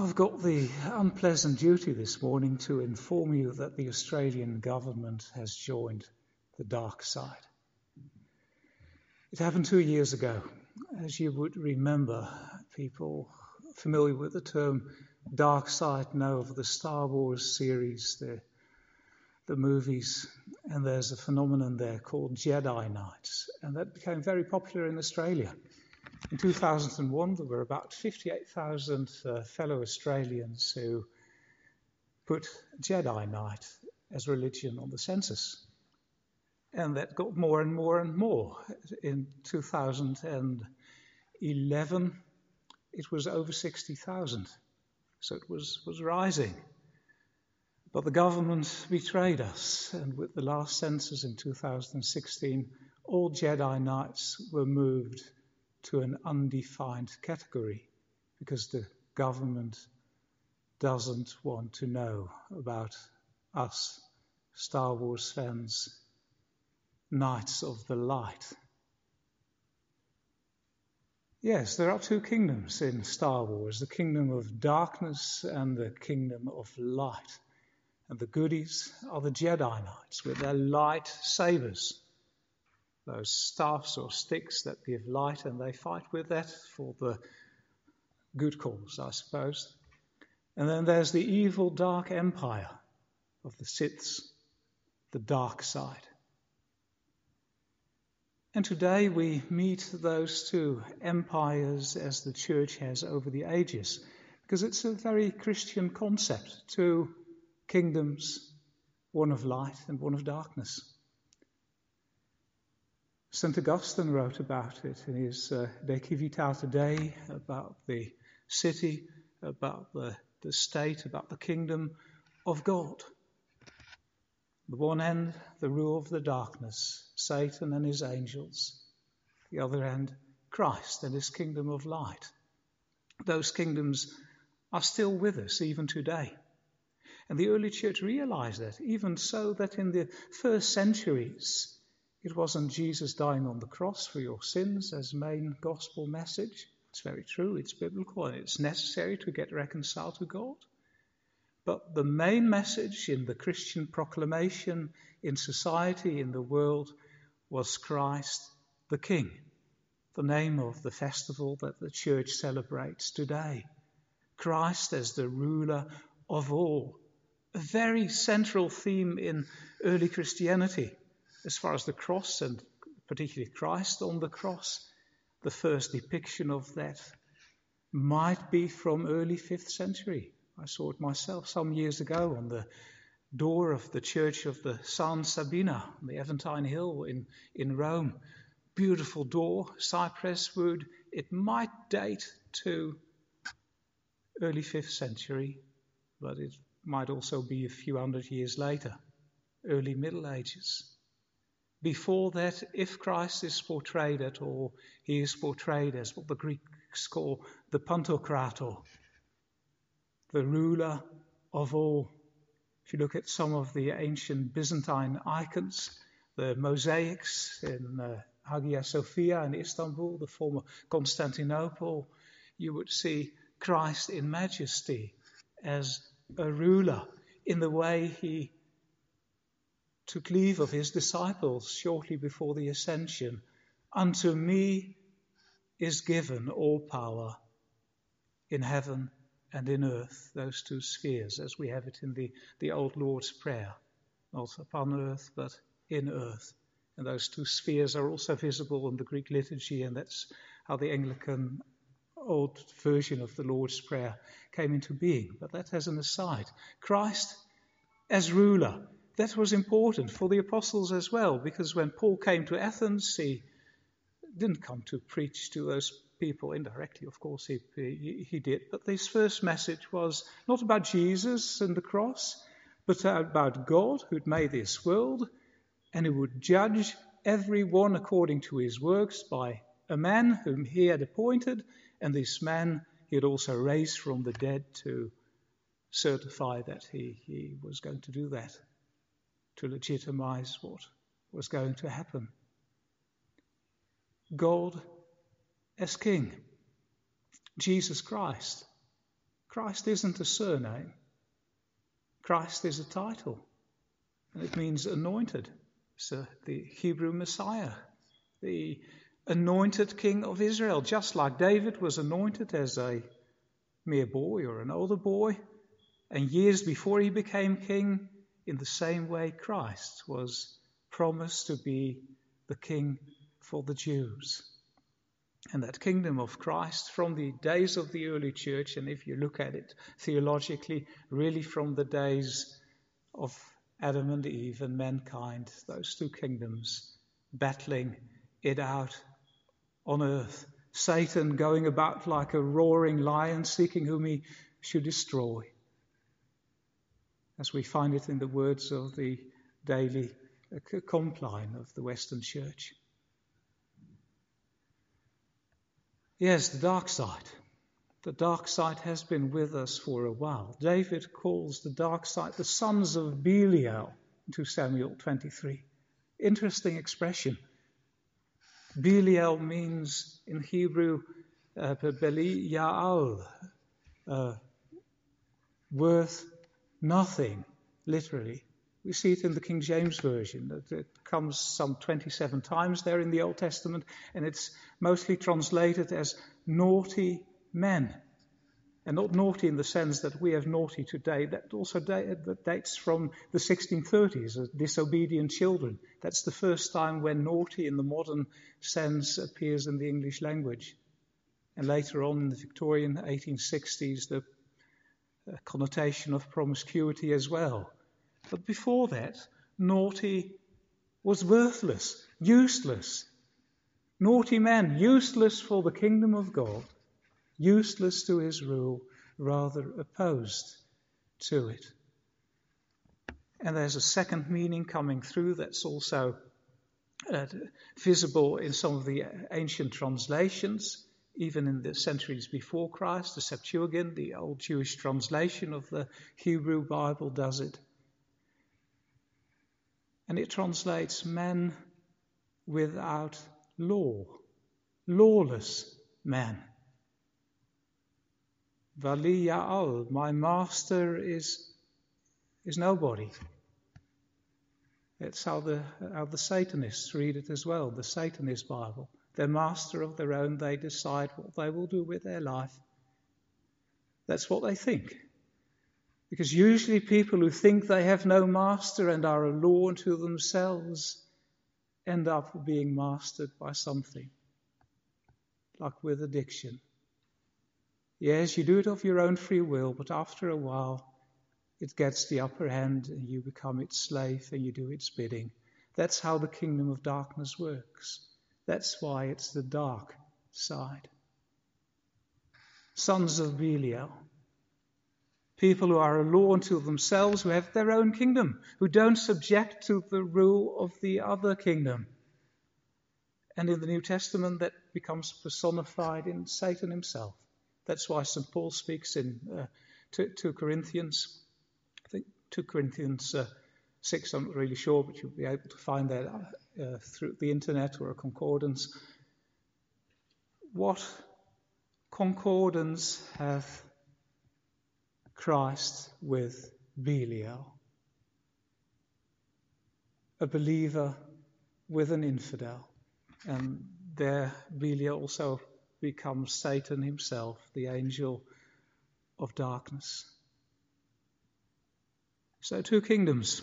I've got the unpleasant duty this morning to inform you that the Australian government has joined the dark side. It happened two years ago. As you would remember, people familiar with the term dark side know of the Star Wars series, the, the movies, and there's a phenomenon there called Jedi Knights, and that became very popular in Australia. In 2001, there were about 58,000 uh, fellow Australians who put Jedi Knight as religion on the census. And that got more and more and more. In 2011, it was over 60,000. So it was, was rising. But the government betrayed us, and with the last census in 2016, all Jedi Knights were moved to an undefined category because the government doesn't want to know about us, Star Wars fans, Knights of the Light. Yes, there are two kingdoms in Star Wars the kingdom of darkness and the kingdom of light. And the goodies are the Jedi Knights with their light sabers those staffs or sticks that give light, and they fight with that for the good cause, I suppose. And then there's the evil dark empire of the Siths, the dark side. And today we meet those two empires as the church has over the ages, because it's a very Christian concept two kingdoms, one of light and one of darkness. St. Augustine wrote about it in his uh, De Civitate Dei, about the city, about the, the state, about the kingdom of God. The one end, the rule of the darkness, Satan and his angels. The other end, Christ and his kingdom of light. Those kingdoms are still with us even today. And the early church realized that, even so that in the first centuries, it wasn't Jesus dying on the cross for your sins as main gospel message. It's very true, it's biblical, and it's necessary to get reconciled to God. But the main message in the Christian proclamation in society, in the world, was Christ the King, the name of the festival that the church celebrates today. Christ as the ruler of all. A very central theme in early Christianity as far as the cross and particularly Christ on the cross, the first depiction of that might be from early 5th century. I saw it myself some years ago on the door of the church of the San Sabina on the Aventine Hill in, in Rome. Beautiful door, cypress wood. It might date to early 5th century, but it might also be a few hundred years later, early Middle Ages. Before that, if Christ is portrayed at all, he is portrayed as what the Greeks call the Pantokrator, the ruler of all. If you look at some of the ancient Byzantine icons, the mosaics in uh, Hagia Sophia in Istanbul, the former Constantinople, you would see Christ in majesty as a ruler in the way he took leave of his disciples shortly before the ascension. Unto me is given all power in heaven and in earth, those two spheres, as we have it in the, the Old Lord's Prayer, not upon earth, but in earth. And those two spheres are also visible in the Greek liturgy, and that's how the Anglican old version of the Lord's Prayer came into being. But that as an aside. Christ as ruler, that was important for the apostles as well, because when Paul came to Athens, he didn't come to preach to those people indirectly, of course, he, he, he did. But his first message was not about Jesus and the cross, but about God who'd made this world and who would judge everyone according to his works by a man whom he had appointed, and this man he had also raised from the dead to certify that he, he was going to do that to legitimize what was going to happen. God as King, Jesus Christ. Christ isn't a surname, Christ is a title, and it means anointed. So the Hebrew Messiah, the anointed king of Israel, just like David was anointed as a mere boy or an older boy, and years before he became king, in the same way Christ was promised to be the king for the Jews. And that kingdom of Christ from the days of the early church, and if you look at it theologically, really from the days of Adam and Eve and mankind, those two kingdoms battling it out on earth. Satan going about like a roaring lion, seeking whom he should destroy. As we find it in the words of the daily compline of the Western Church. Yes, the dark side. The dark side has been with us for a while. David calls the dark side the sons of Belial, 2 Samuel 23. Interesting expression. Belial means in Hebrew uh, Belial, uh, worth nothing, literally. We see it in the King James Version. It comes some 27 times there in the Old Testament, and it's mostly translated as naughty men. And not naughty in the sense that we have naughty today. That also dates from the 1630s, uh, disobedient children. That's the first time when naughty in the modern sense appears in the English language. And later on in the Victorian 1860s, the uh, connotation of promiscuity as well. But before that, naughty was worthless, useless. Naughty men, useless for the kingdom of God, useless to his rule, rather opposed to it. And there's a second meaning coming through that's also uh, visible in some of the ancient translations, even in the centuries before Christ. The Septuagint, the old Jewish translation of the Hebrew Bible, does it. And it translates men without law, lawless men. Valiya'al, my master is, is nobody. It's how the, how the Satanists read it as well, the Satanist Bible. They're master of their own, they decide what they will do with their life. That's what they think. Because usually people who think they have no master and are a law unto themselves end up being mastered by something, like with addiction. Yes, you do it of your own free will, but after a while, it gets the upper hand and you become its slave and you do its bidding. That's how the kingdom of darkness works. That's why it's the dark side. Sons of Belial people who are a law unto themselves, who have their own kingdom, who don't subject to the rule of the other kingdom. And in the New Testament, that becomes personified in Satan himself. That's why St. Paul speaks in uh, 2, 2, Corinthians, I think 2 Corinthians uh, 6, I'm not really sure, but you'll be able to find that uh, through the internet or a concordance. What concordance hath Christ with Belial. A believer with an infidel. And there Belial also becomes Satan himself, the angel of darkness. So, two kingdoms.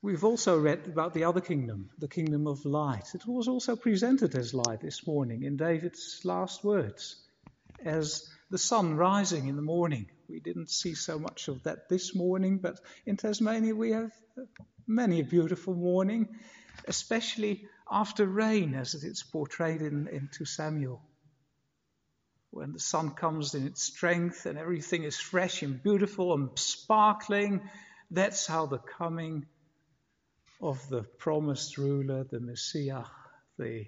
We've also read about the other kingdom, the kingdom of light. It was also presented as light this morning in David's last words, as the sun rising in the morning. We didn't see so much of that this morning, but in Tasmania we have many a beautiful morning, especially after rain, as it's portrayed in, in 2 Samuel. When the sun comes in its strength and everything is fresh and beautiful and sparkling, that's how the coming of the promised ruler, the Messiah, the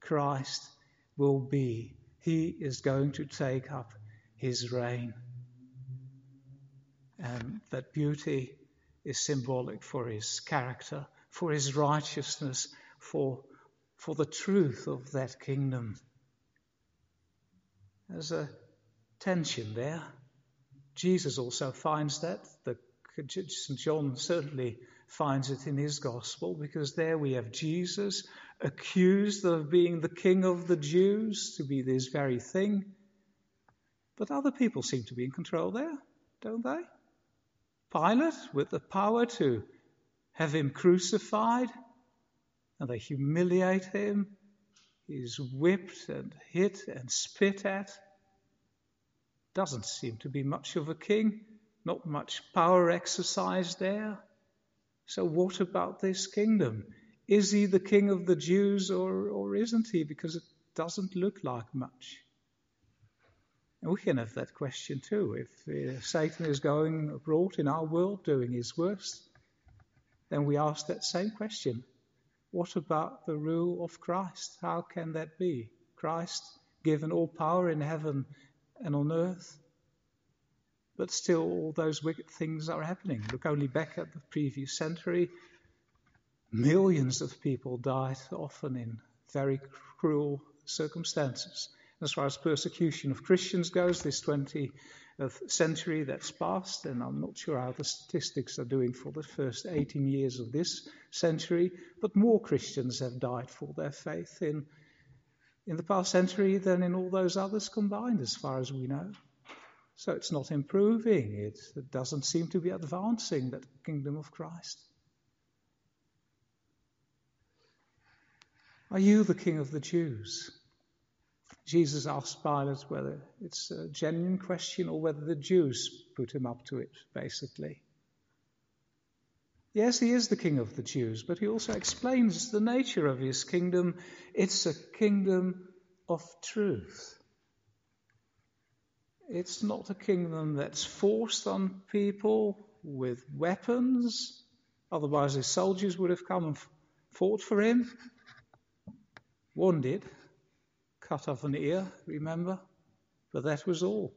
Christ, will be. He is going to take up his reign. And that beauty is symbolic for his character, for his righteousness, for, for the truth of that kingdom. There's a tension there. Jesus also finds that. The, St. John certainly finds it in his gospel because there we have Jesus accused of being the king of the Jews, to be this very thing. But other people seem to be in control there, don't they? Pilate, with the power to have him crucified, and they humiliate him. He's whipped and hit and spit at. Doesn't seem to be much of a king, not much power exercised there. So, what about this kingdom? Is he the king of the Jews or, or isn't he? Because it doesn't look like much. And we can have that question too. If uh, Satan is going abroad in our world doing his worst, then we ask that same question What about the rule of Christ? How can that be? Christ given all power in heaven and on earth. But still, all those wicked things are happening. Look only back at the previous century. Millions of people died, often in very cruel circumstances. As far as persecution of Christians goes, this 20th century that's passed, and I'm not sure how the statistics are doing for the first 18 years of this century, but more Christians have died for their faith in in the past century than in all those others combined, as far as we know. So it's not improving, it, doesn't seem to be advancing, that kingdom of Christ. Are you the king of the Jews? Jesus asked Pilate whether it's a genuine question or whether the Jews put him up to it, basically. Yes, he is the king of the Jews, but he also explains the nature of his kingdom. It's a kingdom of truth. It's not a kingdom that's forced on people with weapons. Otherwise, his soldiers would have come and fought for him. One did, cut off an ear, remember? But that was all.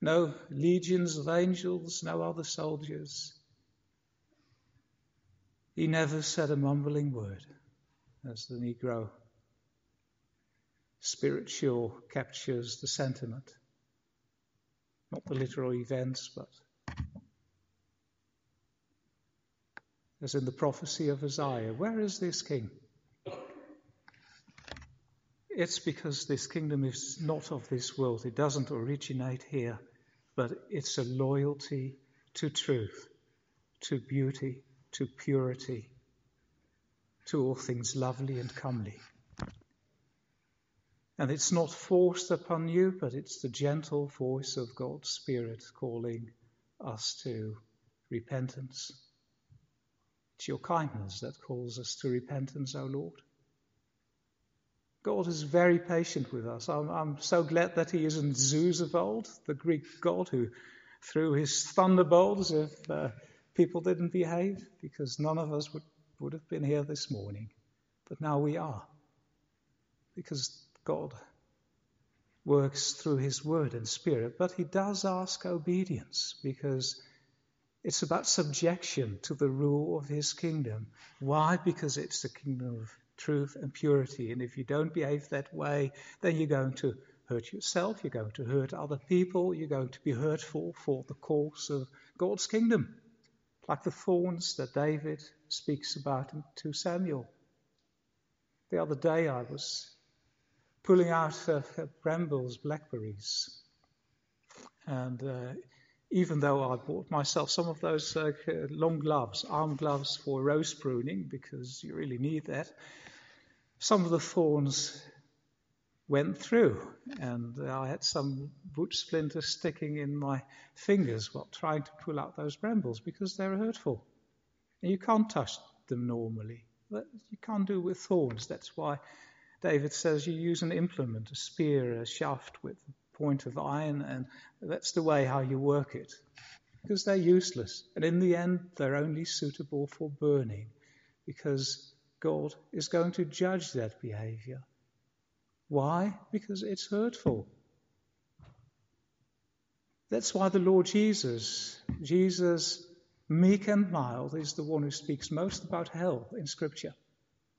No legions of angels, no other soldiers. He never said a mumbling word, as the Negro spiritual captures the sentiment. Not the literal events, but as in the prophecy of Isaiah, where is this king? It's because this kingdom is not of this world. It doesn't originate here but it's a loyalty to truth, to beauty, to purity, to all things lovely and comely. And it's not forced upon you, but it's the gentle voice of God's Spirit calling us to repentance. It's your kindness that calls us to repentance, O Lord. God is very patient with us. I'm, I'm, so glad that He isn't Zeus of old, the Greek god who threw his thunderbolts if uh, people didn't behave, because none of us would, would have been here this morning. But now we are, because God works through His Word and Spirit. But He does ask obedience, because it's about subjection to the rule of His kingdom. Why? Because it's the kingdom of truth and purity. And if you don't behave that way, then you're going to hurt yourself, you're going to hurt other people, you're going to be hurtful for the cause of God's kingdom, like the thorns that David speaks about in 2 Samuel. The other day I was pulling out uh, brambles, blackberries, and uh, even though I bought myself some of those uh, long gloves, arm gloves for rose pruning, because you really need that, some of the thorns went through, and I had some wood splinters sticking in my fingers while trying to pull out those brambles because they're hurtful. And you can't touch them normally. You can't do with thorns. That's why David says you use an implement, a spear, a shaft with a point of iron, and that's the way how you work it. Because they're useless. And in the end, they're only suitable for burning. Because God is going to judge that behavior. Why? Because it's hurtful. That's why the Lord Jesus, Jesus, meek and mild, is the one who speaks most about hell in Scripture.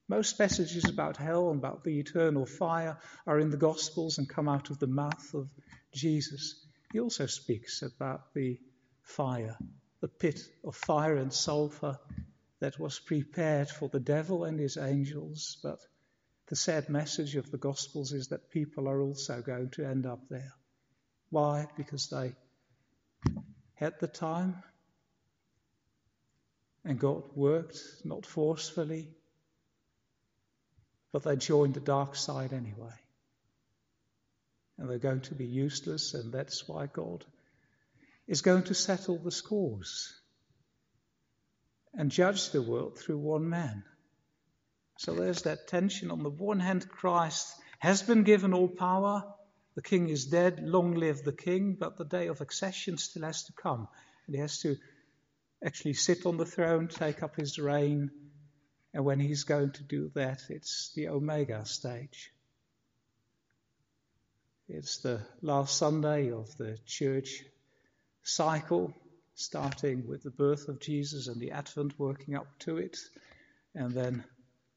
Most messages about hell and about the eternal fire are in the Gospels and come out of the mouth of Jesus. He also speaks about the fire, the pit of fire and sulfur that was prepared for the devil and his angels. But the sad message of the Gospels is that people are also going to end up there. Why? Because they had the time and God worked, not forcefully, but they joined the dark side anyway. And they're going to be useless, and that's why God is going to settle the scores and judge the world through one man. So there's that tension. On the one hand, Christ has been given all power. The king is dead. Long live the king. But the day of accession still has to come. And he has to actually sit on the throne, take up his reign. And when he's going to do that, it's the Omega stage. It's the last Sunday of the church cycle, starting with the birth of Jesus and the Advent, working up to it. And then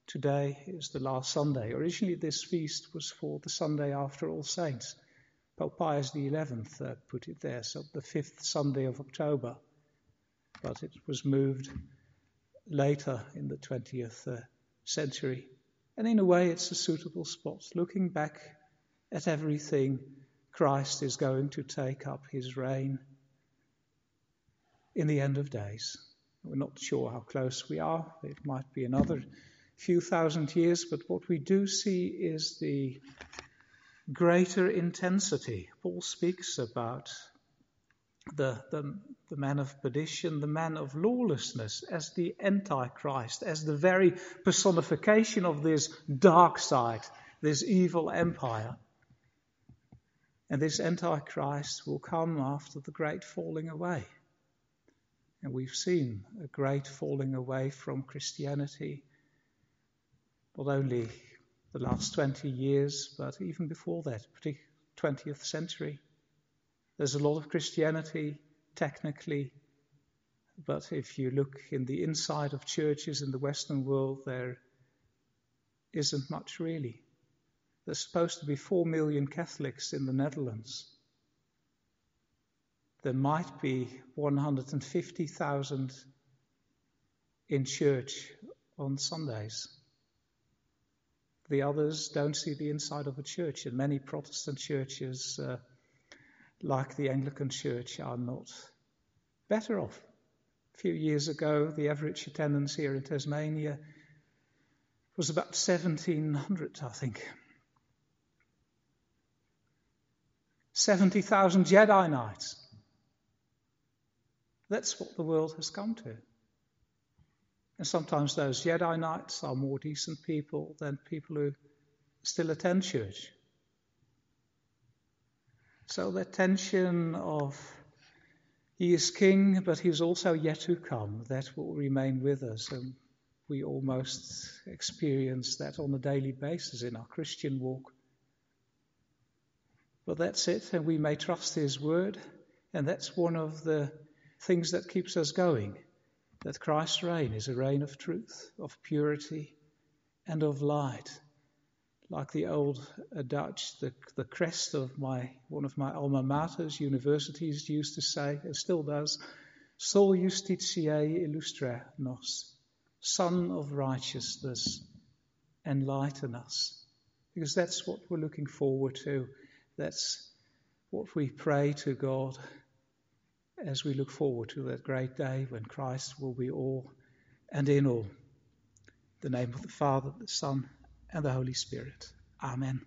today is the last Sunday. Originally, this feast was for the Sunday after All Saints. Pope Pius XI uh, put it there, so the fifth Sunday of October. But it was moved later in the 20th uh, century. And in a way, it's a suitable spot. Looking back at everything, Christ is going to take up his reign in the end of days. We're not sure how close we are. It might be another few thousand years, but what we do see is the greater intensity. Paul speaks about the, the, the man of perdition, the man of lawlessness, as the Antichrist, as the very personification of this dark side, this evil empire. And this Antichrist will come after the great falling away. And we've seen a great falling away from Christianity, not only the last 20 years, but even before that, 20th century. There's a lot of Christianity technically, but if you look in the inside of churches in the Western world, there isn't much really. There's supposed to be 4 million Catholics in the Netherlands there might be 150,000 in church on Sundays. The others don't see the inside of a church, and many Protestant churches, uh, like the Anglican Church, are not better off. A few years ago, the average attendance here in Tasmania was about 1,700, I think. 70,000 Jedi Knights. That's what the world has come to. And sometimes those Jedi Knights are more decent people than people who still attend church. So the tension of he is king, but he is also yet to come, that will remain with us. And we almost experience that on a daily basis in our Christian walk. But that's it, and we may trust his word. And that's one of the things that keeps us going. That Christ's reign is a reign of truth, of purity, and of light. Like the old uh, Dutch, the, the crest of my one of my alma maters, universities used to say, and still does, Sol justitiae nos, Sun of righteousness, enlighten us. Because that's what we're looking forward to. That's what we pray to God as we look forward to that great day when Christ will be all and in all. In the name of the Father, the Son, and the Holy Spirit. Amen.